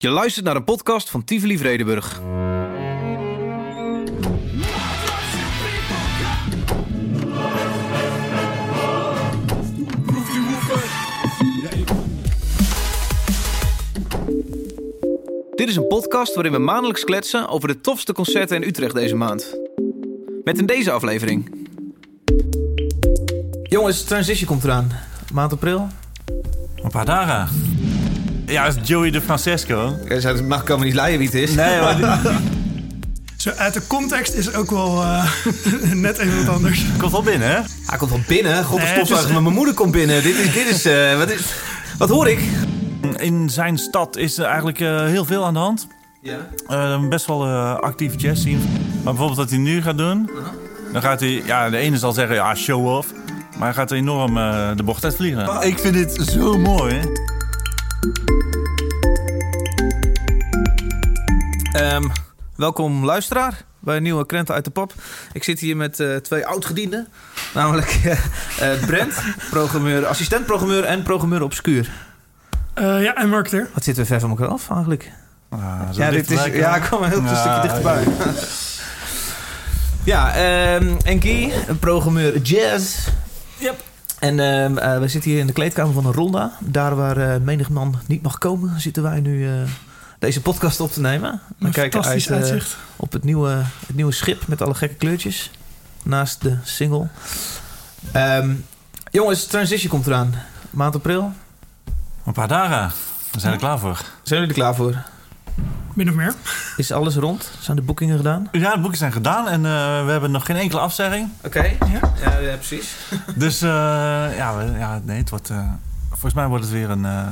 Je luistert naar een podcast van Tivoli Vredenburg. Dit is een podcast waarin we maandelijks kletsen over de tofste concerten in Utrecht deze maand. Met in deze aflevering. Jongens, Transition komt eraan. Maand april. Een paar dagen. Ja, dat is Joey de Francesco. Het mag komen niet leiden wie het is. Nee, maar Zo, uit de context is ook wel eh, net even wat anders. komt wel binnen, hè? Hij komt wel binnen. God, Nee, is- van mijn moeder komt binnen. Dit is, dit is, eh, wat, is wat hoor ik? In zijn stad is er eigenlijk eh, heel veel aan de hand. Ja. Eh, best wel eh, actieve jazz scene. Maar bijvoorbeeld wat hij nu gaat doen... Dan gaat hij... Ja, de ene zal zeggen, ja, show off. Maar hij gaat enorm eh, de bocht uitvliegen. Ik vind dit zo mooi, hè? Ehm, welkom luisteraar bij een nieuwe Krenten uit de Pop. Ik zit hier met eh, twee oud-gedienden. Namelijk eh, eh, Brent, programmeur, assistent-programmeur en programmeur obscuur. Eh, ja, en marketeer. Wat zitten we ver van elkaar af eigenlijk? Ah, Ja, dit is, ja, komen. kom heel een Ja, stukje dichterbij. ja, ehm, en Guy, een programmeur jazz. Yep. En ehm, eh, we zitten hier in de kleedkamer van een Ronda. Daar waar eh, menig man niet mag komen, zitten wij nu eh, deze podcast op te nemen. We Een kijken fantastisch uit, eh, uitzicht. op het nieuwe, het nieuwe schip met alle gekke kleurtjes. Naast de single. Ehm, jongens, Transition komt eraan. Maand april. Een paar dagen. We zijn er klaar voor. Zijn jullie er klaar voor? Min of meer. Is alles rond? Zijn de boekingen gedaan? Ja, de boeken zijn gedaan en eh, we hebben nog geen enkele afzegging. Oké. Ja. Ja, ja, precies. Dus eh, ja, we- ja, nee, het wordt, eh, volgens mij wordt het weer een... eh,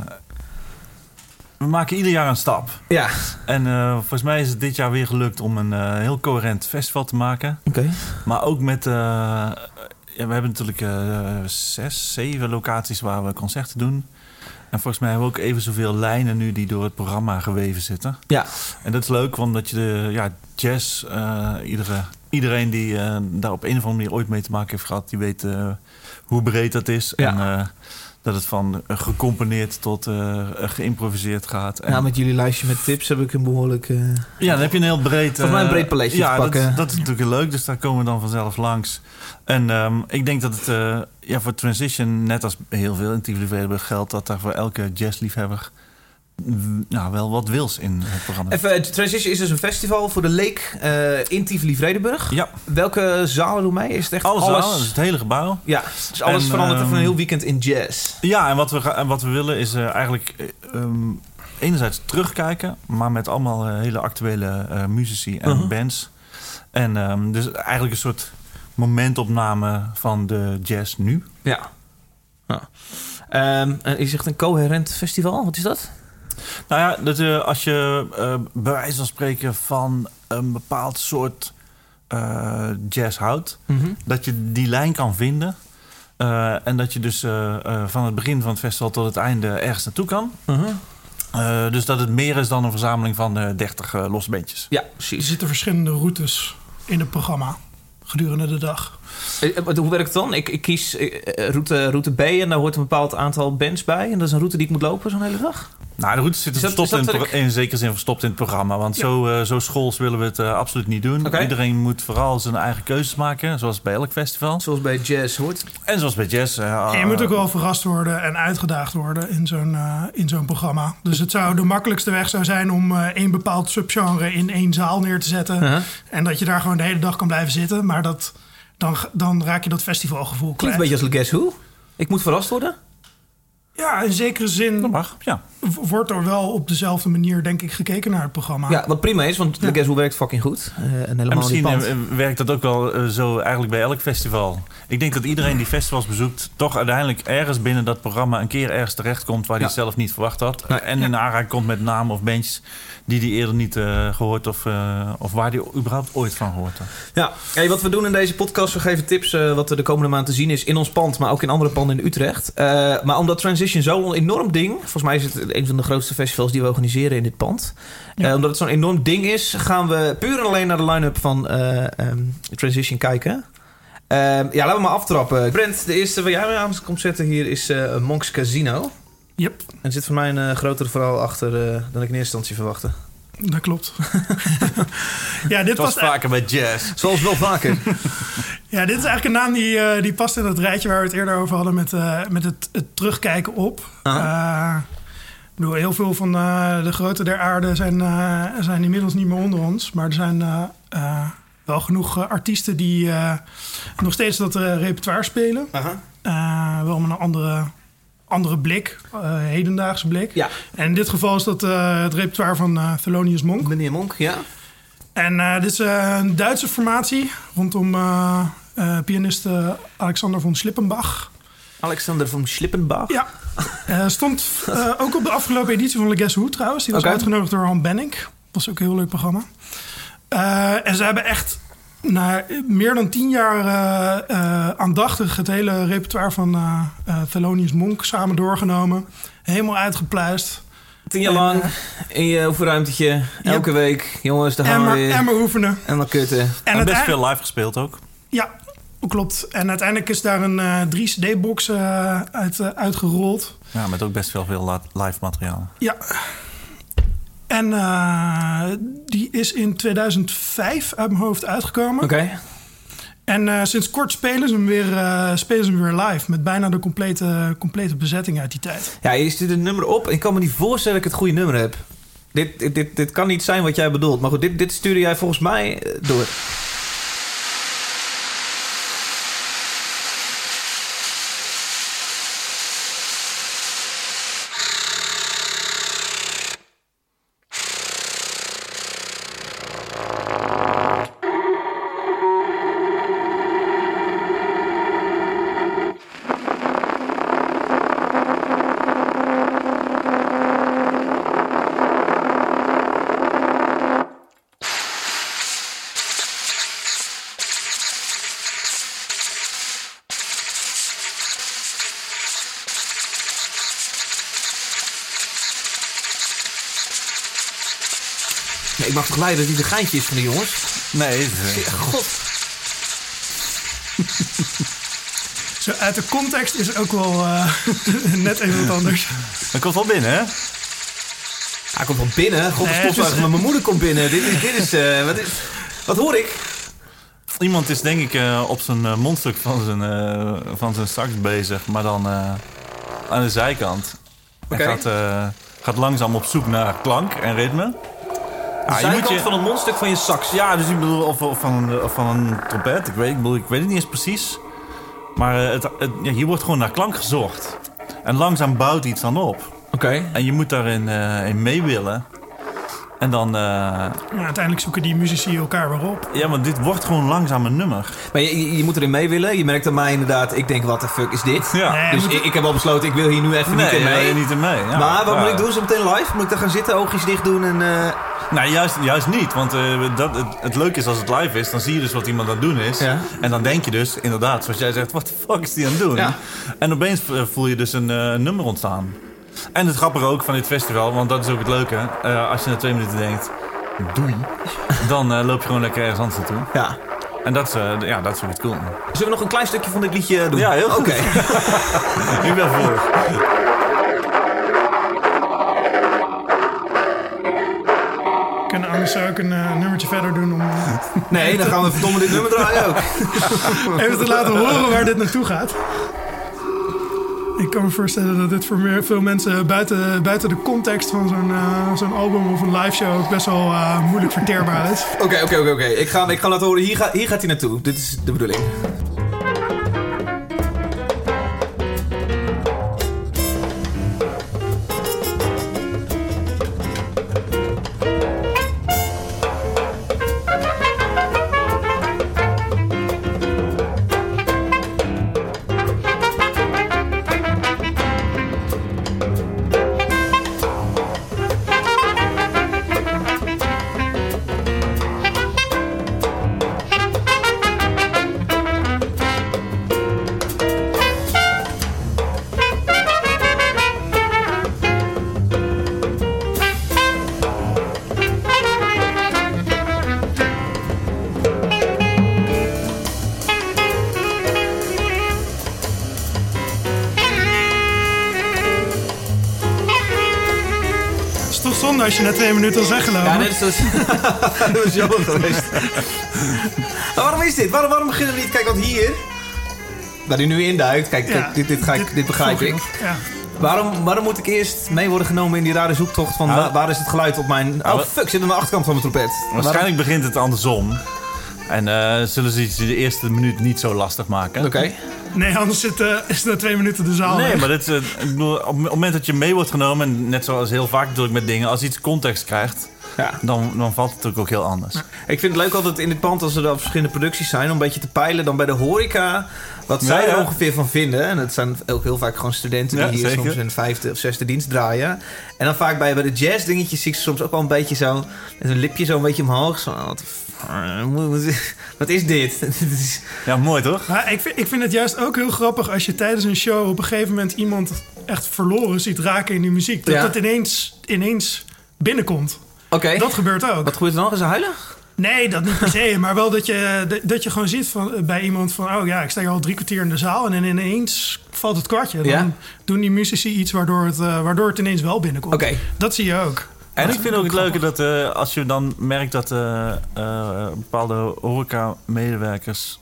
we maken ieder jaar een stap. Ja. En eh, volgens mij is het dit jaar weer gelukt om een eh, heel coherent festival te maken. Oké. Maar ook met... eh, ja, we hebben natuurlijk eh, zes, zeven locaties waar we concerten doen. En volgens mij hebben we ook even zoveel lijnen nu die door het programma geweven zitten. Ja. En dat is leuk, omdat je de ja, jazz... eh, iedere, iedereen die eh, daar op een of andere manier ooit mee te maken heeft gehad... die weet eh, hoe breed dat is. Ja. En dat het van eh, gecomponeerd tot eh, geïmproviseerd gaat. En, Ja, met jullie lijstje met tips heb ik een behoorlijk... eh, ja, dan heb je een heel breed... Volgens mij een breed paletje ja, te pakken. Dat, dat is natuurlijk leuk, dus daar komen we dan vanzelf langs. En ehm, ik denk dat het ja, voor Transition, net als heel veel in Tivoli Vredenburg, geldt dat daar voor elke jazzliefhebber nou, wel wat wils in het programma. Even, Transition is dus een festival voor de Leek eh in Tivoli Vredenburg. Ja, Welke zalen doen mee? Is het echt alles, alles? dus het hele gebouw. Ja, dus alles En, verandert ehm, van een heel weekend in jazz. Ja, en wat we, en wat we willen is eh, eigenlijk eh, ehm, enerzijds terugkijken, maar met allemaal hele actuele muzici en Uh-huh. bands. En ehm, dus eigenlijk een soort momentopname van de jazz nu. Ja. ja. Ehm, en je zegt een coherent festival. Wat is dat? Nou ja, dat, eh, als je eh, bij wijze van spreken van een bepaald soort eh, jazz houdt, dat je die lijn kan vinden. Eh, en dat je dus van het begin van het festival tot het einde ergens naartoe kan. Eh, dus dat het meer is dan een verzameling van eh 30 eh, losse bandjes. Ja, Er precies. zitten verschillende routes in het programma gedurende de dag. Hoe werkt het dan? Ik, ik kies route, route B en daar hoort een bepaald aantal bands bij. En dat is een route die ik moet lopen zo'n hele dag. Nou, de route zit Is dat- verstopt is dat in, in zekere zin verstopt in het programma. Want Ja. zo, eh, zo schools willen we het eh, absoluut niet doen. Iedereen moet vooral zijn eigen keuzes maken, zoals bij elk festival. Zoals bij jazz hoort. En zoals bij jazz. eh, En je moet ook wel verrast worden en uitgedaagd worden in zo'n in zo'n programma. Dus het zou de makkelijkste weg zou zijn om eh één bepaald subgenre in één zaal neer te zetten. Uh-huh. En dat je daar gewoon de hele dag kan blijven zitten. Maar dat, dan, dan raak je dat festivalgevoel Klinkt kwijt. een beetje als Guess Who. Ik moet verrast worden. Ja, in zekere zin Dat mag, ja. wordt er wel op dezelfde manier, denk ik, gekeken naar het programma. Ja, wat prima is, want Ja. Guess Who werkt fucking goed. Eh, en helemaal En misschien eh, werkt dat ook wel eh, zo eigenlijk bij elk festival. Ik denk dat iedereen die festivals bezoekt... toch uiteindelijk ergens binnen dat programma... een keer ergens terechtkomt waar hij Ja. zelf niet verwacht had. Nee. En in aanraking komt met namen of bandjes... die hij eerder niet eh, gehoord of, eh, of waar hij überhaupt ooit van gehoord had. Ja, hey, wat we doen in deze podcast, we geven tips eh, wat er de komende maand te zien is in ons pand, maar ook in andere panden in Utrecht. Eh, maar omdat Transition zo'n enorm ding, volgens mij is het een van de grootste festivals die we organiseren in dit pand. Ja. Eh, omdat het zo'n enorm ding is, gaan we puur en alleen naar de line-up van eh, ehm, Transition kijken. Ehm, ja, laten we maar aftrappen. Brent, de eerste waar jij mee aan komt zetten hier is eh, Monks Casino. Yep, En er zit voor mij een eh, grotere verhaal achter eh, dan ik in eerste instantie verwachtte. dat klopt. ja, dit Het was past, e- vaker bij jazz. Zoals wel vaker. ja, dit is eigenlijk een naam die, eh, die past in het rijtje waar we het eerder over hadden met, eh, met het, het terugkijken op. Eh, ik bedoel, heel veel van eh, de grote der aarde zijn, eh, zijn inmiddels niet meer onder ons. Maar er zijn wel genoeg artiesten die eh, nog steeds dat repertoire spelen. Aha. Eh, wel met een andere, andere blik, eh, hedendaagse blik. Ja, En in dit geval is dat eh, het repertoire van eh Thelonious Monk. meneer Monk, ja. En dit is een Duitse formatie rondom pianist Alexander von Slippenbach. Alexander van Slippenbach. Ja, stond ook op de afgelopen editie van Le Guess Who trouwens. Die was uitgenodigd door Han Benning. Dat was ook een heel leuk programma. En ze hebben echt na meer dan tien jaar eh, eh, aandachtig het hele repertoire van eh eh, Thelonious Monk samen doorgenomen. Helemaal uitgepluist. Tien jaar lang in je oefenruimtetje, elke week. Jongens, daar gaan En we maar, weer. en maar oefenen. En dan kutten. En En best veel live gespeeld ook. Ja, klopt. En uiteindelijk is daar een eh 3CD-box eh, uit, uitgerold. Ja, met ook best wel veel live materiaal. Ja. En eh, die is in 2005 uit mijn hoofd uitgekomen. Oké. En eh, sinds kort spelen ze, hem weer, eh, spelen ze hem weer live. Met bijna de complete, complete bezetting uit die tijd. Ja, je stuurt een nummer op en ik kan me niet voorstellen dat ik het goede nummer heb. Dit, dit, dit, kan niet zijn wat jij bedoelt. Maar goed, dit, dit stuurde jij volgens mij door. Mag toch leiden dat dit een geintje is van de jongens? Nee, het God. Zo uit de context is ook wel eh, net even wat anders. dat komt wel binnen, hè? Hij komt van binnen. God, de Nee, stofzuiger het is- van mijn moeder komt binnen. Dit is, dit is, eh, wat is... Wat hoor ik? Iemand is denk ik eh, op zijn mondstuk van zijn, eh, van zijn sax bezig, maar dan eh, aan de zijkant. Gaat, eh, gaat langzaam op zoek naar klank en ritme. De moet zijkant je- van een mondstuk van je sax. Ja, dus ik bedoel, of, of van, een, of van een trompet. Ik weet, ik, bedoel, ik weet het niet eens precies. Maar eh, het, het, ja, hier wordt gewoon naar klank gezocht. En langzaam bouwt iets dan op. Oké. En je moet daarin eh, in mee willen. En dan... eh, Maar uiteindelijk zoeken die muzici elkaar weer op. ja, maar dit wordt gewoon langzaam een nummer. Maar je, je, moet erin mee willen. Je merkt aan mij inderdaad, ik denk, wat de fuck is dit? Ja. Nee, Dus moet- ik, ik heb al besloten, ik wil hier nu even niet in mee. nee, niet in mee. Ja, maar wat ja. moet ik doen zo meteen live? Moet ik daar gaan zitten, oogjes dicht doen en... eh, Nou, juist, juist niet. Want eh, dat, het, het leuke is als het live is, dan zie je dus wat iemand aan het doen is. Ja. En dan denk je dus, inderdaad, zoals jij zegt, wat de fuck is die aan het doen? Ja. En opeens voel je dus een nummer ontstaan. En het grappige ook van dit festival, want dat is ook het leuke. eh, als je na twee minuten denkt, doei, dan eh, loop je gewoon lekker ergens anders naartoe. ja. En dat is, eh, ja, dat is ook het cool. Zullen we nog een klein stukje van dit liedje doen? Ja, heel goed. Oké. Ik ben voor. We kunnen anders ook een eh, nummertje verder doen om Nee, dan gaan we verdomme dit nummer draaien ook. even te laten horen waar dit naartoe gaat. Ik kan me voorstellen dat dit voor veel mensen buiten, buiten de context van zo'n eh, zo'n album of een live show ook best wel eh, moeilijk verteerbaar is. Oké, oké, oké. oké. Ik ga ik ga laten horen, hier, ga, hier gaat hij naartoe. Dit is de bedoeling. Als je na twee minuten al weggelopen. Ja, net zoals... dat was jammer geweest. maar waarom is dit? Waarom, waarom beginnen we niet... Kijk, want hier... Waar hij nu induikt. Kijk, Ja, kijk, dit, dit, ga ik, dit begrijp ik. Waarom, waarom moet ik eerst mee worden genomen in die rare zoektocht van... Ja. waar, waar is het geluid op mijn... Oh, Ja, fuck, zit aan de achterkant van mijn trompet. Waarschijnlijk begint het andersom. En eh, zullen ze het de eerste minuut niet zo lastig maken. Oké. Nee, anders zit, eh, is na twee minuten de zaal Nee, maar dit, is, eh, ik bedoel, op het moment dat je mee wordt genomen... en net zoals heel vaak natuurlijk met dingen... als iets context krijgt, Ja. dan, dan valt het natuurlijk ook heel anders. Ik vind het leuk altijd in dit pand als er dan verschillende producties zijn... om een beetje te peilen dan bij de horeca... wat Ja, zij er ja. ongeveer van vinden. En het zijn ook heel vaak gewoon studenten... die Ja, hier zeker. soms hun vijfde of zesde dienst draaien. En dan vaak bij, bij de jazz dingetjes zie ik ze soms ook wel een beetje zo... met een lipje zo een beetje omhoog. Zo, wat, wat, wat is dit? Dit is- Ja, mooi toch? Maar ik vind, ik vind het juist ook heel grappig als je tijdens een show op een gegeven moment iemand echt verloren ziet raken in die muziek. Dat Ja. dat ineens, ineens binnenkomt. Oké. Dat gebeurt ook. Wat gebeurt er dan? Gaan ze huilen? Nee, dat niet per se. Maar wel dat je, dat- dat je gewoon ziet van, bij iemand van... oh ja, ik sta hier al drie kwartier in de zaal... en ineens valt het kwartje. Dan Ja. doen die muzici iets waardoor het, eh, waardoor het ineens wel binnenkomt. Oké. Dat zie je ook. En ik vind ook het leuke dat eh, als je dan merkt dat eh, eh, bepaalde horeca-medewerkers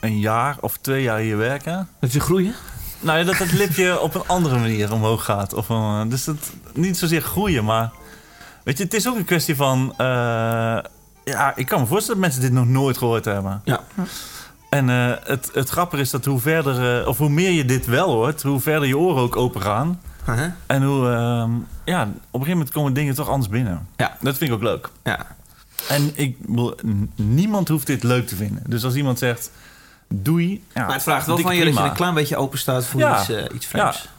een jaar of twee jaar hier werken. Dat ze groeien? Nou ja, dat het lipje op een andere manier omhoog gaat. Of een, dus dat niet zozeer groeien, maar weet je, het is ook een kwestie van. ja, ik kan me voorstellen dat mensen dit nog nooit gehoord hebben. Ja. En het, het grappige is dat hoe verder, of hoe meer je dit wel hoort, hoe verder je oren ook open gaan. En hoe, ehm, ja, op een gegeven moment komen dingen toch anders binnen. Ja. Dat vind ik ook leuk. Ja. En ik, niemand hoeft dit leuk te vinden. Dus als iemand zegt, doei. Ja, Maar het vraagt wel van je dat je een klein beetje open staat voor Ja. iets, iets vreemds. Ja.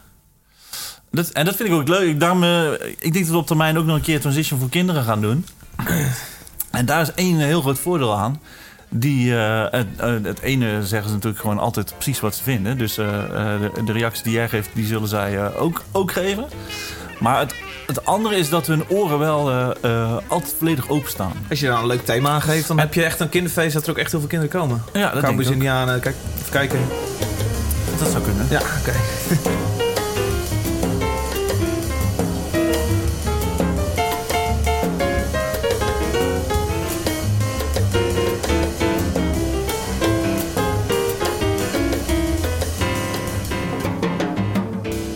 Dat, en dat vind ik ook leuk. Daarom, eh, ik denk dat we op termijn ook nog een keer Transition voor kinderen gaan doen. en daar is één heel groot voordeel aan. Die, eh, het, eh, het ene zeggen ze natuurlijk gewoon altijd precies wat ze vinden. Dus eh, de, de reacties die jij geeft, die zullen zij ook, ook geven. Maar het, het andere is dat hun oren wel altijd volledig openstaan. Als je daar een leuk thema aan geeft, dan heb je echt een kinderfeest dat er ook echt heel veel kinderen komen. Ja, dat denk ik. Indianen, kijk, even kijken. Dat zou kunnen. Ja, oké. Eh,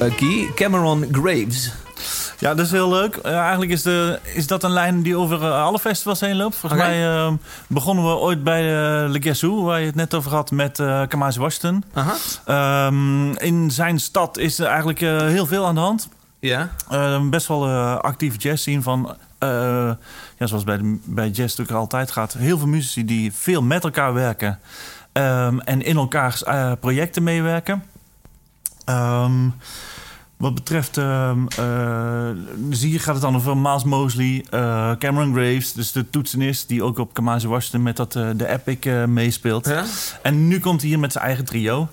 Guy Cameron Graves. Ja, dat is heel leuk. Eh, eigenlijk is, de, is dat een lijn die over eh, alle festivals heen loopt. Volgens mij eh, begonnen we ooit bij de Le Guess Who, waar je het net over had, met uh, Kamasi Washington. Ehm, in zijn stad is er eigenlijk eh, heel veel aan de hand. Ja. Eh, best wel eh, actieve jazz zien van... eh, ja, zoals bij, de, bij jazz natuurlijk altijd gaat. Heel veel muzici die veel met elkaar werken. ehm, en in elkaars eh, projecten meewerken. Ehm, wat betreft... zie je gaat het dan over Miles Mosley, eh, Cameron Graves... dus de toetsenist die ook op Kamasi Washington... met dat, eh, de Epic meespeelt. ja. En nu komt hij hier met zijn eigen trio.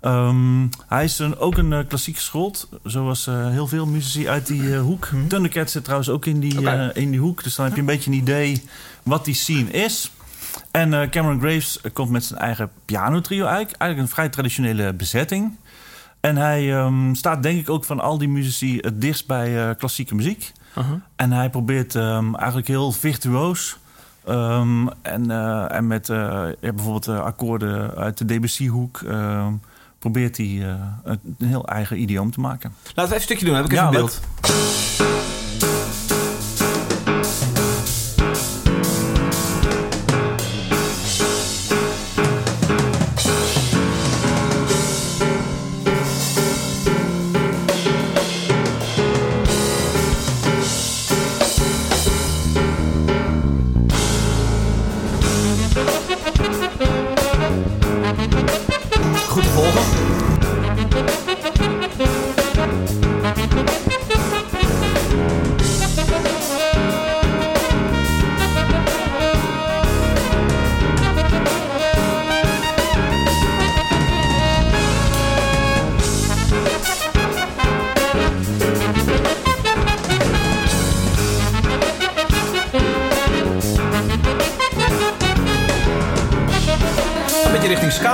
Ehm, hij is een, ook een klassiek geschoold, zoals heel veel muzici uit die hoek. Thundercat zit trouwens ook in die, in die hoek, dus dan heb je een beetje een idee wat die scene is. En Cameron Graves komt met zijn eigen pianotrio eigenlijk. Eigenlijk een vrij traditionele bezetting. En hij ehm, staat denk ik ook van al die muzici het dichtst bij eh, klassieke muziek. En hij probeert ehm, eigenlijk heel virtuoos. ehm, en, eh, en met eh, ja, bijvoorbeeld akkoorden uit de Debussy-hoek. ehm, probeert hij een heel eigen idioom te maken. Laten we even een stukje doen, heb ik even Ja, een beeld.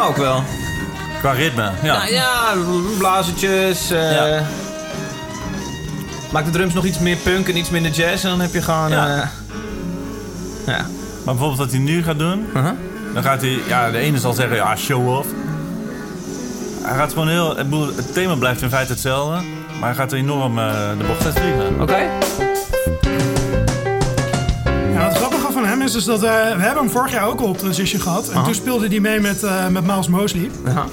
Ook wel. Qua ritme, ja. Nou ja, blazertjes. eh, Ja. Maak de drums nog iets meer punk en iets minder jazz. En dan heb je gewoon... Ja. Ja. ja. Maar bijvoorbeeld wat hij nu gaat doen, Uh-huh. dan gaat hij... Ja, de ene zal zeggen, ja, show off. Hij gaat gewoon heel... Het thema blijft in feite hetzelfde. Maar hij gaat enorm eh, de bocht uitvliegen. Oké. Ja, is dus dat... eh, we hebben hem vorig jaar ook al op Transition gehad. En Aha. toen speelde hij mee met, eh, met Miles Mosley. Ja.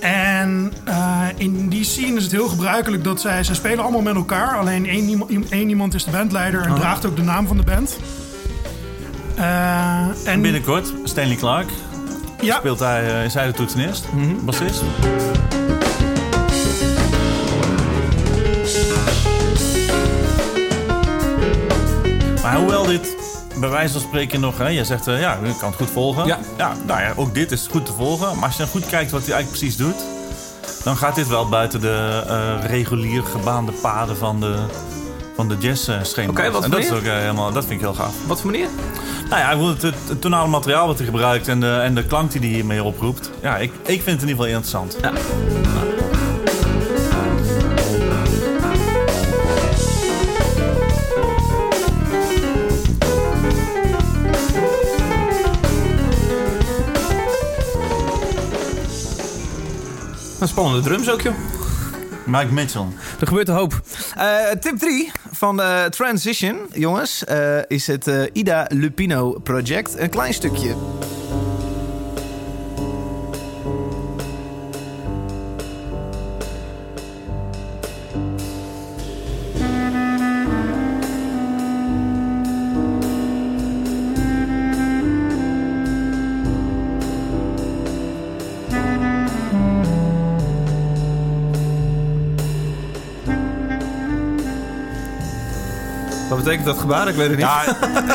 En eh, in die scene is het heel gebruikelijk dat zij... Zij spelen allemaal met elkaar. Alleen één, iemand- één iemand is de bandleider en draagt ook de naam van de band. En Binnenkort, Stanley Clark. ja, Speelt hij, is hij de toetsenist, Mhm. bassist. Maar hoewel dit bij wijze van spreken nog... Hè, jij zegt, eh, ja, je kan het goed volgen. Ja. nou ja, ook dit is goed te volgen. Maar als je dan goed kijkt wat hij eigenlijk precies doet... dan gaat dit wel buiten de eh, regulier gebaande paden van de, van de jazz-schema. Oké, wat en dat, is ook, eh, helemaal, dat vind ik heel gaaf. Wat voor manier? Nou ja, ik het, het, het tonale materiaal wat hij gebruikt en de, en de klank die hij hiermee oproept. Ja, ik, ik vind het in ieder geval interessant. Ja. Een spannende drums ook, joh. Mike Mitchell. Er gebeurt een hoop. Eh, tip 3 van de Transition, jongens, eh, is het eh, Ida Lupino Project. Een klein stukje. Dat gebaar? Ik weet het niet.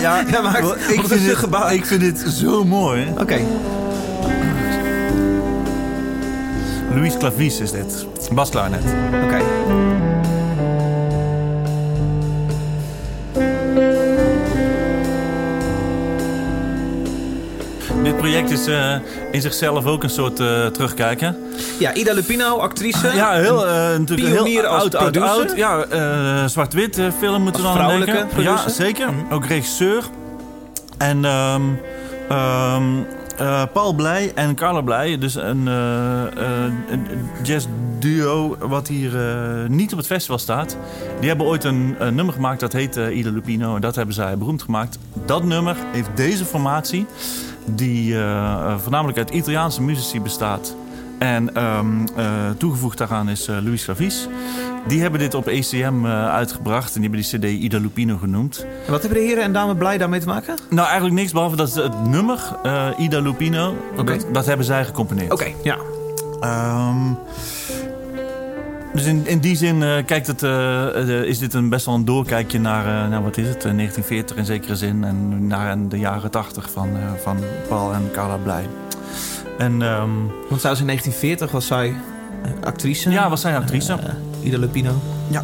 Ja, ja, maar ik, vind dit gebaar? ik vind dit zo mooi. Oké. Louis Clavies is dit. Basklarinet. Oké. Dit project is eh, in zichzelf ook een soort eh, terugkijken. Ja, Ida Lupino, actrice. Ja, heel, eh natuurlijk heel als oud, oud. Ja, zwart-wit film moeten we dan vrouwelijke denken. Ja, producer. zeker. Mhm. Ook regisseur. En ehm, ehm, eh, Paul Blij en Carla Blij, dus een, een jazz duo wat hier niet op het festival staat. Die hebben ooit een, een nummer gemaakt dat heet Ida Lupino. En dat hebben zij beroemd gemaakt. Dat nummer heeft deze formatie, die eh, eh, voornamelijk uit Italiaanse muzici bestaat. En ehm, eh, toegevoegd daaraan is eh, Luis. Die hebben dit op ECM uitgebracht en die hebben die CD Ida Lupino genoemd. En wat hebben de heren en dames blij daarmee te maken? Nou, eigenlijk niks behalve dat het nummer, Ida Lupino, dat, dat hebben zij gecomponeerd. Oké, ja. Ehm, dus in, in die zin eh, kijkt het, eh, eh, is dit een best wel een doorkijkje naar, nou, wat is het, eh, 1940 in zekere zin. En naar de jaren 80 van, van Paul en Carla Blij. En ehm, Want zij was in 1940 was zij actrice. ja, was zij actrice? Ida Lupino. ja.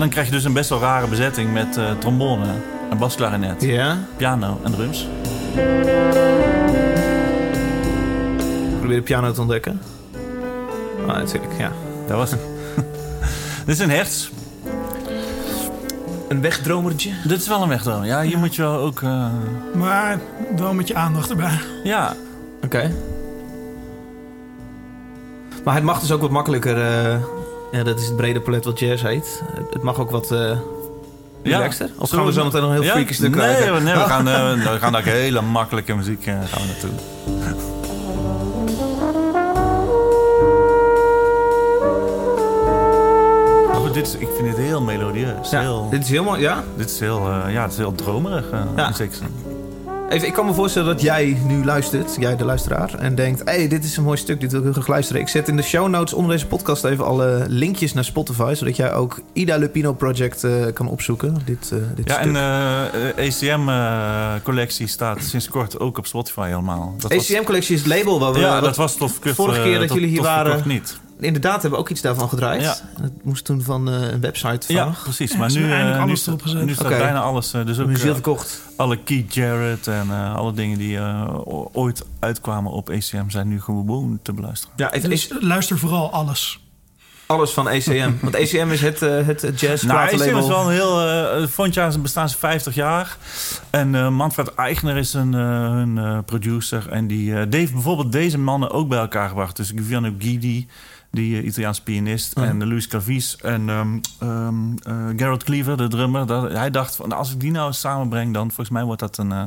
Dan krijg je dus een best wel rare bezetting met eh, trombone en basklarinet, Ja. piano en drums. Probeer de piano te ontdekken. Ah, natuurlijk, ja. Dat was het. Dit is een hertz. Een wegdromertje. Dit is wel een wegdroom. Ja, hier moet je wel ook... eh, maar wel met je aandacht erbij. ja, Oké. Maar het mag dus ook wat makkelijker. eh, ja, dat is het brede palet wat jazz heet. Het, mag ook wat eh relaxter. Of gaan we zo meteen nog een heel Ja? freaky stuk nee, krijgen? Nee, we gaan, eh, we gaan daar hele makkelijke muziek eh, gaan we naartoe. Dit is, ik vind dit heel melodieus. Ja, heel, dit is helemaal... Ja? dit is heel, ja, het is heel dromerig. eh, Ja. Even, ik kan me voorstellen dat jij nu luistert, jij de luisteraar, en denkt: hé, hey, dit is een mooi stuk, dit wil ik heel graag luisteren. Ik zet in de show notes onder deze podcast even alle linkjes naar Spotify, zodat jij ook Ida Lupino Project eh, kan opzoeken. Dit, eh dit Ja, stuk. en de ECM-collectie staat sinds kort ook op Spotify helemaal. ACM Collectie is het label waar we. ja, dat was kort, vorige keer eh, dat tot- jullie hier waren- niet. Inderdaad hebben we ook iets daarvan gedraaid. Ja. Het moest toen van eh, een website Ja, vanaf. precies. Ja, Maar ze nu, hebben eh, eindelijk nu, alles staat- nu staat Oké. bijna alles. eh, dus ook ze eh, verkocht. alle Keith Jarrett en eh, alle dingen die eh, ooit uitkwamen op ACM zijn nu gewoon te beluisteren. Ja, Dus luister vooral alles. alles van ECM. Want ECM is het, het jazz Nou, ACM label. is wel een heel... volgend jaar bestaan ze 50 jaar. En eh, Manfred Eichner is een, eh, hun producer. En die, eh, die heeft bijvoorbeeld deze mannen ook bij elkaar gebracht. Dus Giuliano Guidi, die eh, Italiaanse pianist. Mhm. En Luis Cavis. En ehm ehm eh, Gerald Cleaver, de drummer. Dat, hij dacht van, als ik die nou samenbreng... dan volgens mij wordt dat een, eh,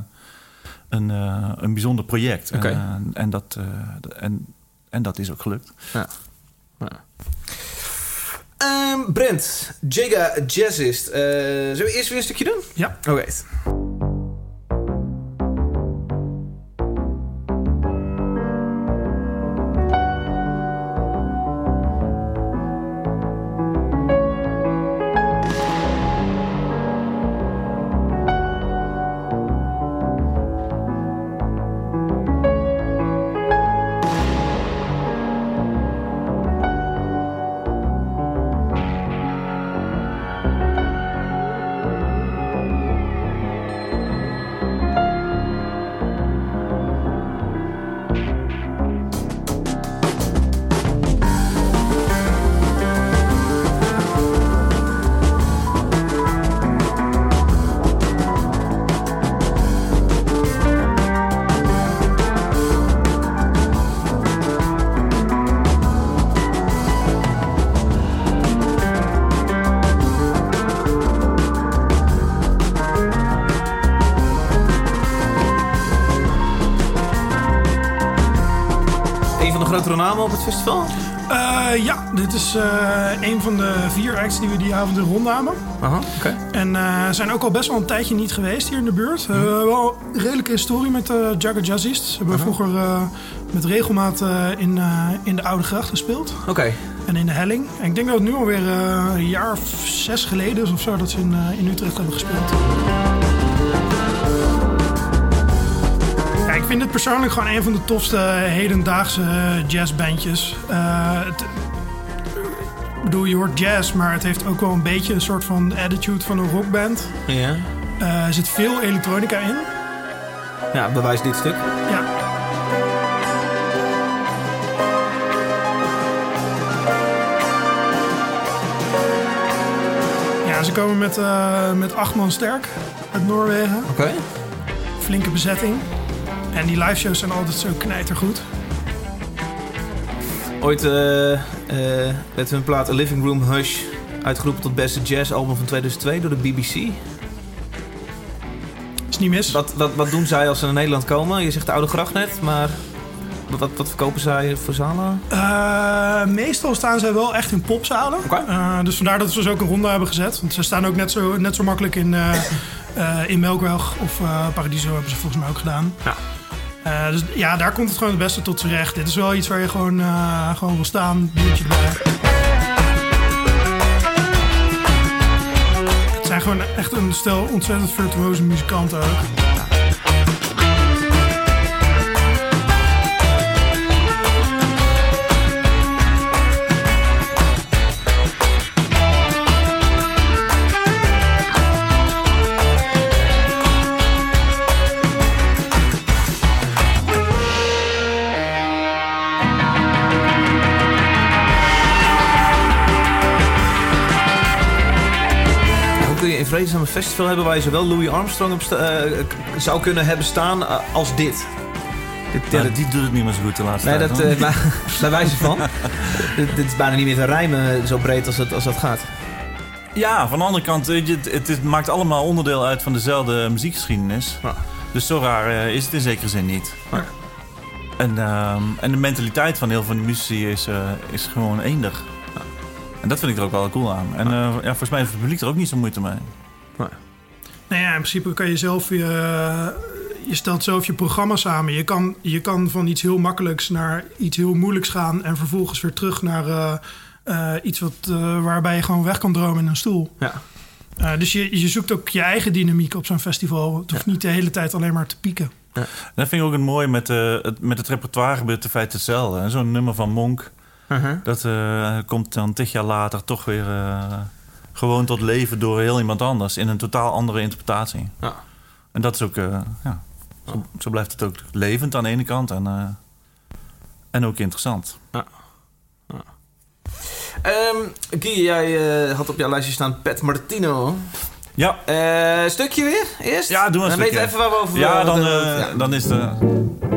een, eh, een bijzonder project. Oké. En, eh, en, dat, eh, en, en dat is ook gelukt. Ehm, Brent, Jega Jazzist. Eh, zullen we eerst weer een stukje doen? Ja. Oké. Van de grotere namen op het festival? Eh, ja, dit is eh, een van de vier acts die we die avond in rond namen. Aha, oké. En eh zijn ook al best wel een tijdje niet geweest hier in de buurt. We hebben wel een redelijke historie met de Jagger Jazzists. Ze hebben vroeger met regelmaat in, in de Oude Gracht gespeeld. Oké. En in de Helling. En ik denk dat het nu alweer een jaar of zes geleden is of zo dat ze in, in Utrecht hebben gespeeld. Vind dit persoonlijk gewoon een van de tofste hedendaagse eh, jazzbandjes. Het, ik bedoel, je hoort jazz, maar het heeft ook wel een beetje een soort van attitude van een rockband. Ja. Eh, er zit veel elektronica in. Ja, bewijs dit stuk. Ja. Ja, ze komen met, eh, met acht man sterk uit Noorwegen. Oké. Flinke bezetting. En die liveshows zijn altijd zo knijtergoed. Ooit eh, werd hun plaat A Living Room Hush uitgeroepen tot beste jazzalbum van 2002 door de BBC. Is niet mis. Wat, wat, wat doen zij als ze naar Nederland komen? Je zegt de Oude Gracht net, maar wat, wat, verkopen zij voor zalen? Eh, meestal staan zij wel echt in popzalen. Eh, dus vandaar dat we ze ook een ronde hebben gezet. Want ze staan ook net zo, net zo makkelijk in, in Melkweg of Paradiso hebben ze volgens mij ook gedaan. Ja. Eh, dus ja, daar komt het gewoon het beste tot z'n recht. Dit is wel iets waar je gewoon, eh, gewoon wil staan, biertje. Het zijn gewoon echt een stel ontzettend virtuoze muzikanten ook. Een festival hebben waar je zowel Louis Armstrong op eh, zou kunnen hebben staan eh, als dit? Ja, dit- die doet het niet meer zo goed de laatste nee, tijd. dat, eh, bij wijze van. dit, is bijna niet meer te rijmen zo breed als, het, als dat gaat. Ja, van de andere kant, het, het, het maakt allemaal onderdeel uit van dezelfde muziekgeschiedenis. Ja. Dus zo raar eh, is het in zekere zin niet. En, ehm, en de mentaliteit van heel veel muzici is, eh, is gewoon eender. En dat vind ik er ook wel cool aan. En eh, ja, volgens mij heeft het publiek er ook niet zo moeite mee. Nou ja, in principe kan je zelf je, je stelt zelf je programma samen. Je kan, je kan van iets heel makkelijks naar iets heel moeilijks gaan en vervolgens weer terug naar eh, eh, iets wat, eh, waarbij je gewoon weg kan dromen in een stoel. Ja. Eh, dus je, je zoekt ook je eigen dynamiek op zo'n festival. Het hoeft niet de hele tijd alleen maar te pieken. Dat vind ik ook het mooie met, eh, het, met het repertoire gebeurt in feite hetzelfde. hè. Zo'n nummer van Monk. Uh-huh. Dat eh, komt dan tig jaar later toch weer eh, gewoon tot leven door heel iemand anders in een totaal andere interpretatie. Ja. En dat is ook, eh, ja, zo, zo blijft het ook levend aan de ene kant en, eh, en ook interessant. Ehm, Guy, jij eh, had op jouw lijstje staan Pat Martino. Ja, stukje weer, eerst? Ja, doe een Dan weten we stukje. even waar we over ja, dan, ja. dan is de.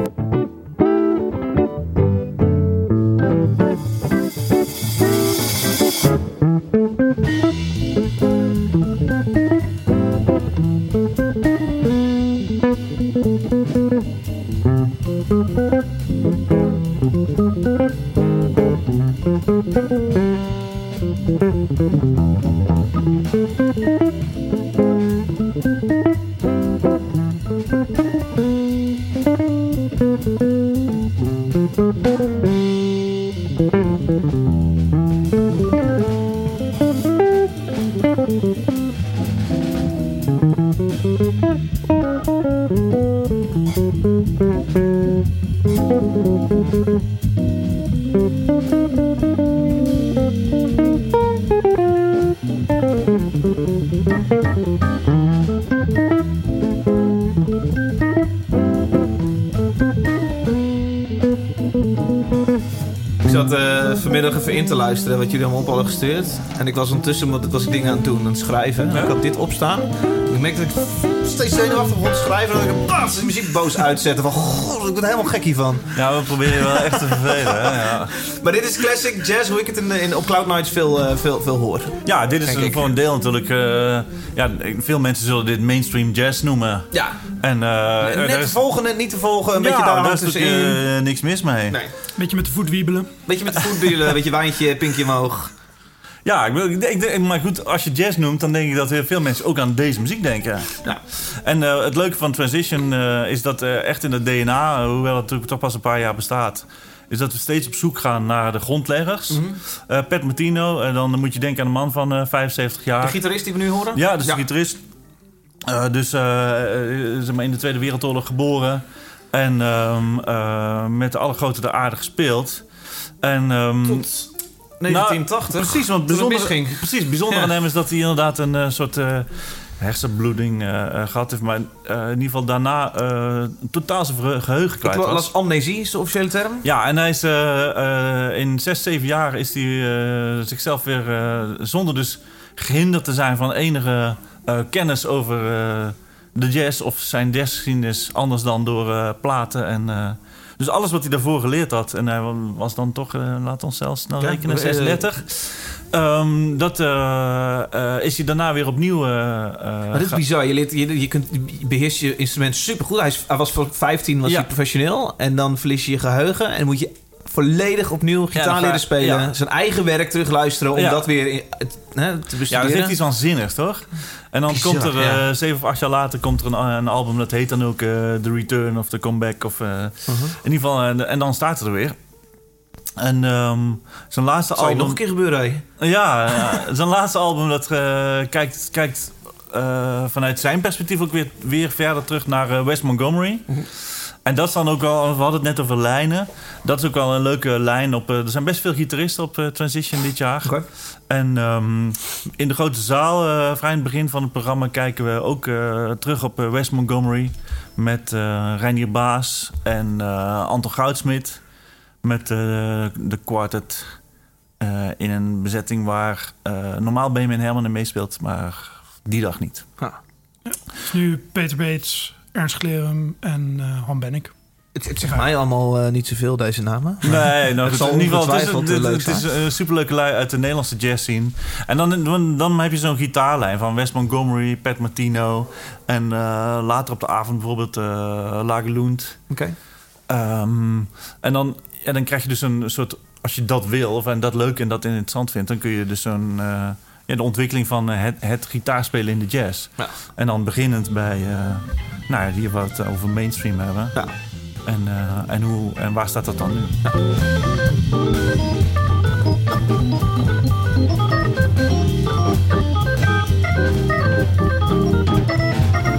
Ik zat eh, vanmiddag even in te luisteren wat jullie allemaal op hadden gestuurd. En ik was ondertussen, want was ik dingen aan het doen, aan het schrijven. Ik had dit opstaan. Ik merkte dat ik steeds zenuwachtig begon te schrijven. En dat ik bats, de muziek boos uitzetten. Van, god, ik word er helemaal gek hiervan. Ja, we proberen je wel echt te vervelen. Hè? Ja. Maar dit is classic jazz, hoe ik het in, in, op Cloud Nights veel, eh, veel, veel hoor. ja, dit is voor een deel natuurlijk. eh, ja, veel mensen zullen dit mainstream jazz noemen. Ja, En, eh, net daar te is- volgen, net niet te volgen. Een beetje ja, daar is tussenin. natuurlijk eh, niks mis mee. Nee. Beetje met de voet wiebelen. Beetje met de voetbielen, beetje wijntje, pinkje omhoog. Ja, ik, wil- ik, maar goed, als je jazz noemt, dan denk ik dat heel veel mensen ook aan deze muziek denken. Ja. En eh, het leuke van Transition eh, is dat eh, echt in het DNA, hoewel het natuurlijk toch pas een paar jaar bestaat, is dat we steeds op zoek gaan naar de grondleggers. Mhm. Eh, Pat Martino, en dan moet je denken aan een man van eh 75 jaar. De gitarist die we nu horen? Ja, dat is de gitarist. Eh, dus eh, eh, zeg maar in de Tweede Wereldoorlog geboren. En ehm, eh, met de allergrote der aarde gespeeld. En, ehm, Tot 1980. nou, precies, want bijzonder, precies, bijzonder Ja. aan hem is dat hij inderdaad een soort hersenbloeding eh, gehad heeft. Maar in ieder geval daarna totaal zijn geheugen kwijt was. amnesie, is de officiële term. Ja, en hij is in zes, zeven jaar is hij zichzelf weer, zonder dus gehinderd te zijn van enige eh, kennis over eh, de jazz of zijn jazzgeschiedenis, anders dan door eh, platen en. dus alles wat hij daarvoor geleerd had, en hij wa- was dan toch, laat ons zelfs snel Ja, rekenen, eh, 36. Ehm, dat is hij daarna weer opnieuw. Maar dit is bizar. Je, leert, je, je, kunt, je beheerst je instrument supergoed. Hij, is, hij was voor 15 was Ja. hij professioneel. En dan verlies je je geheugen. En moet je volledig opnieuw gitaar leren spelen. ja. Zijn eigen werk terugluisteren om Ja. dat weer in- het, hè, te Ja, bestuderen. dat is echt iets waanzinnigs, toch? En dan Bizar, komt er, eh, ja. zeven of acht jaar later, komt er een, een album dat heet dan ook eh, The Return of The Comeback. Of, eh, Uh-huh. In ieder geval, en, en dan staat het er weer. En ehm, zijn laatste je album... nog een keer gebeuren, hè? Ja, ja, zijn laatste album dat eh, kijkt, kijkt eh, vanuit zijn perspectief ook weer, weer verder terug naar eh, Wes Montgomery. Mhm. En dat is dan ook wel, we hadden het net over lijnen. Dat is ook wel een leuke lijn op. eh, er zijn best veel gitaristen op eh, Transition dit jaar. Oké. En ehm, in de grote zaal, eh, vrij in het begin van het programma, kijken we ook eh, terug op eh, Wes Montgomery. Met eh Reinier Baas en eh, Anton Goudsmit. Met eh, de quartet. eh, in een bezetting waar eh, normaal Benjamin Herman in meespeelt, maar die dag niet. Het is nu Peter Beets, Ernst Klerum en eh Han Bennik. Het, het zegt mij allemaal eh, niet zoveel, deze namen. Nee, nou, Het in ieder geval, het is, het, eh, leuk het is een superleuke lui uit de Nederlandse jazz scene. En dan, dan, dan heb je zo'n gitaarlijn van Wes Montgomery, Pat Martino. En eh, later op de avond bijvoorbeeld uh, Lagerlund. Oké. Ehm, en dan, ja, dan krijg je dus een soort, als je dat wil of en dat leuk en dat interessant vindt, dan kun je dus zo'n, eh, ja, de ontwikkeling van het, het gitaarspelen in de jazz. Ja. En dan beginnend bij, eh, nou ja, hier wat we het over mainstream hebben. Ja. En, eh, en, hoe, en waar staat dat dan nu?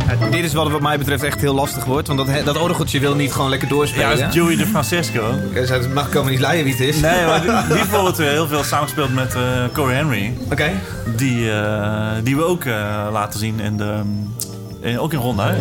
Het Dit is wat wat mij betreft echt heel lastig wordt. Want dat, dat orgeltje wil niet gewoon lekker Ja, doorspelen. dat is Joey de Francesco. Dus het mag komen niet leiden wie het is. Nee, maar die, die bijvoorbeeld weer heel veel samenspeelt met eh Corey Henry. Oké. Die, eh, die we ook laten zien in de... in- ook in Ronda. hè?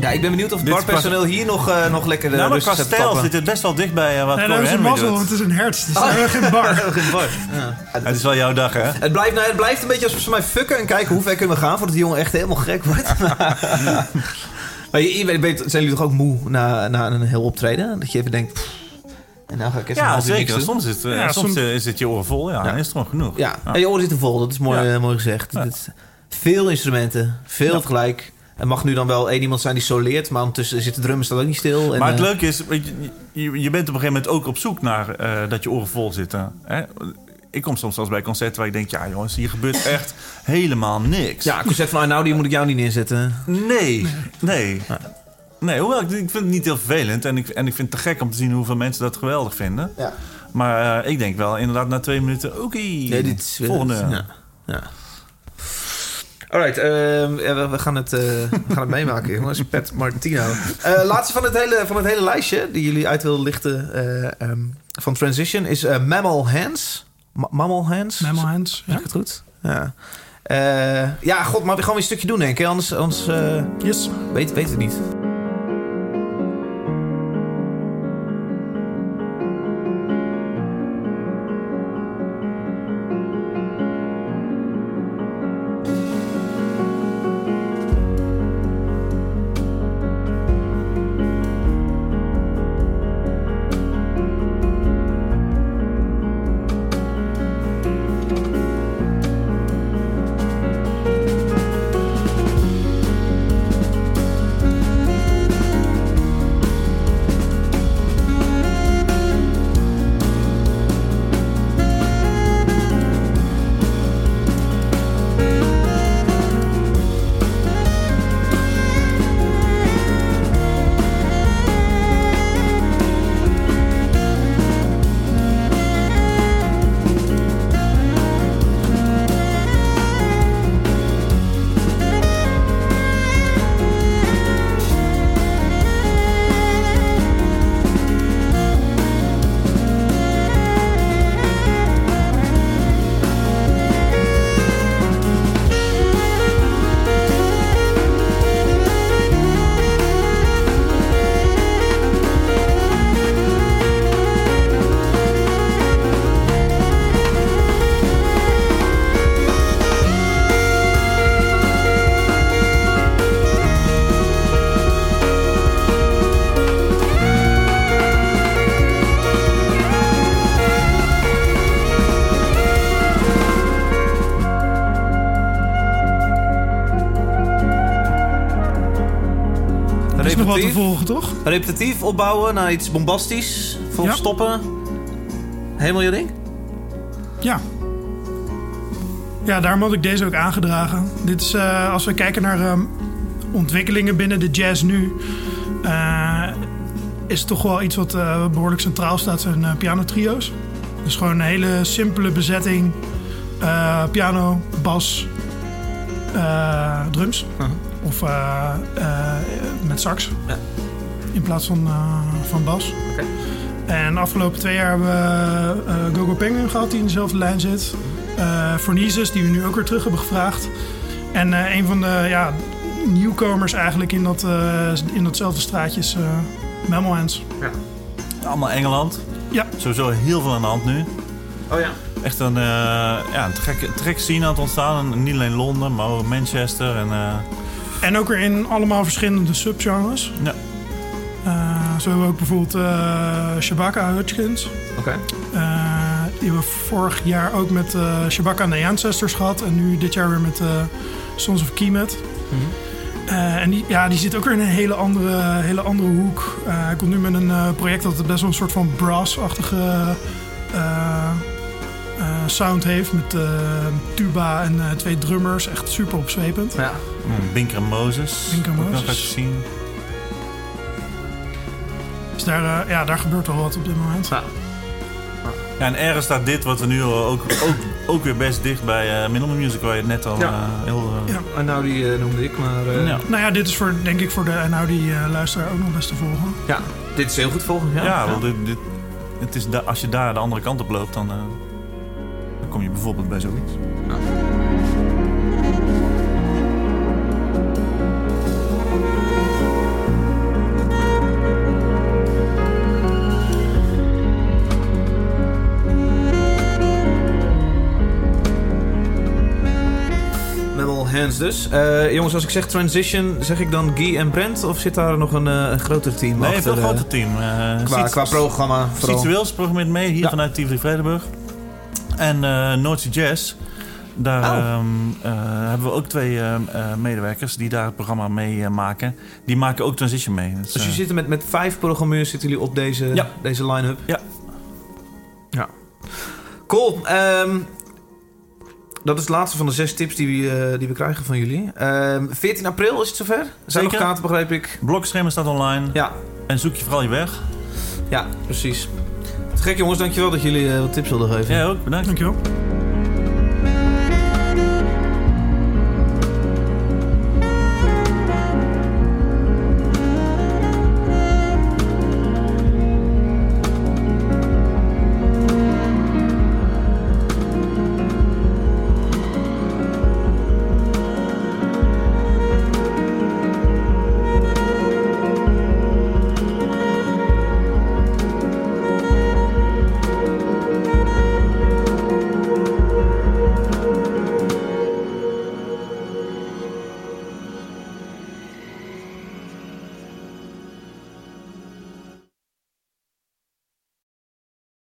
Ja, ik ben benieuwd of het Dit is barpersoneel hier nog, eh, nog lekker de Nou, maar rustig qua zit te stijl tappen. zit het best wel dicht bij eh, wat Nee, dat Corey is een Henry mazzel, doet. het is een hertz. Dus hebben we geen bar. Geen bar. Ja. Het is wel jouw dag, hè? Het blijft, nou, het blijft een beetje als we mij fucken en kijken hoe ver kunnen we gaan voordat die jongen echt helemaal gek wordt. maar je, je weet, zijn jullie toch ook moe na, na een heel optreden? Dat je even denkt, pff, en nou ga ik Ja, zeker. doen. Soms, is het, eh, Ja, soms soms- eh, is het je oren vol. Ja, Ja. dan is het gewoon genoeg. Ja, en je oren zitten vol, dat is mooi, Ja. eh, mooi gezegd. Is veel instrumenten, veel Ja. tegelijk. Er mag nu dan wel één iemand zijn die soleert, maar ondertussen zit de drummer staat ook niet stil. En, maar het leuke is, weet je, je, bent op een gegeven moment ook op zoek naar eh, dat je oren vol zitten. Hè? Ik kom soms zelfs bij concerten waar ik denk, ja jongens, hier gebeurt echt helemaal niks. Ja, concert van Arnaud, die moet ik jou niet neerzetten. Nee, nee. Nee, hoewel, ik, ik vind het niet heel vervelend. En ik, en ik vind het te gek om te zien hoeveel mensen dat geweldig vinden. Ja. Maar eh, ik denk wel inderdaad na twee minuten, oké, Nee, dit is weer- volgende. Ja. ja. Alright, ehm, ja, we, we gaan het, eh, we gaan het meemaken, jongens. Pet Martino. Eh, laatste van het, hele, van het hele lijstje die jullie uit willen lichten eh, ehm, van Transition is eh, Mammal Hands. Ma- Mammal Hands? Mammal hands. Zeg Ja. ik het goed? Ja. Eh, ja, god, maar we gaan weer een stukje doen, denk ik. Anders, anders eh, Yes. weet, weet het niet. Wat te volgen, toch? Repetitief opbouwen naar iets bombastisch. Vol Ja. stoppen. Helemaal je ding? Ja. Ja, daarom had ik deze ook aangedragen. Dit is, eh, als we kijken naar ehm, ontwikkelingen binnen de jazz nu... eh, is het toch wel iets wat eh, behoorlijk centraal staat, zijn pianotrio's. Dus gewoon een hele simpele bezetting. piano, bas, drums. Of eh, eh, met sax. Ja. In plaats van, eh, van bas. Oké. En de afgelopen twee jaar hebben we eh, Gogo Penguin gehad, die in dezelfde lijn zit. Eh Fornises, die we nu ook weer terug hebben gevraagd. En eh, een van de ja, nieuwkomers eigenlijk in, dat, eh, in datzelfde straatje is Mammal Hands. Allemaal Engeland. Ja. Sowieso heel veel aan de hand nu. Oh ja. Echt een, eh ja, een trek, trek scene aan het ontstaan. En niet alleen Londen, maar ook Manchester. En, eh, En ook weer in allemaal verschillende subgenres. Ja. Eh, zo hebben we ook bijvoorbeeld eh Shabaka Hutchins. Oké. Eh, die hebben we vorig jaar ook met eh Shabaka and the Ancestors gehad. En nu dit jaar weer met Sons of Kemet. Eh, en die, ja, die zit ook weer in een hele andere, hele andere hoek. Hij komt nu met een project dat best wel een soort van brass-achtige sound heeft. Met eh, tuba en eh, twee drummers. Echt super opzwepend. Ja. mm, Binker en Moses. Binker Moses. zien. Dus daar, eh, ja, daar gebeurt wel wat op dit moment. Ja. Ja, en ergens staat dit wat we nu ook, ook ook weer best dicht bij uh, Minimal Music, waar je het net al Ja. uh, heel... uh, Ja. En nou, die eh, noemde ik, maar... eh, ja. Nou ja, dit is voor, denk ik voor de nou die eh, luisteraar ook nog best te volgen. ja, dit is heel goed volgen. Ja, Ja, wel, dit, dit, het is da- als je daar de andere kant op loopt, dan, eh, dan kom je bijvoorbeeld bij zoiets. Hands dus. Eh, jongens, als ik zeg transition, zeg ik dan Guy en Brent? Of zit daar nog een, eh, een groter team Nee, een achter? veel eh, groter team. Uh, qua, qua programma vooral. Sietse Wils programmeert mee, hier Ja. vanuit Tivoli Vredenburg. En uh, Noordse Jazz. Daar Oh. ehm, eh, hebben we ook twee ehm, eh, medewerkers die daar het programma mee eh, maken. Die maken ook Transition mee. Dus, Dus eh, zitten met, met vijf programmeurs zitten jullie op deze, Ja. deze line-up? Ja. Ja. Cool. Ehm, dat is het laatste van de zes tips die we, eh, die we krijgen van jullie. Ehm 14 april is het zover? Er Zijn nog Zeker. kaarten, begreep ik? Blokschema staat online. Ja, En zoek je vooral je weg. ja precies. Gek jongens, dankjewel dat jullie eh, wat tips wilden geven. Jij ook, bedankt. Dankjewel.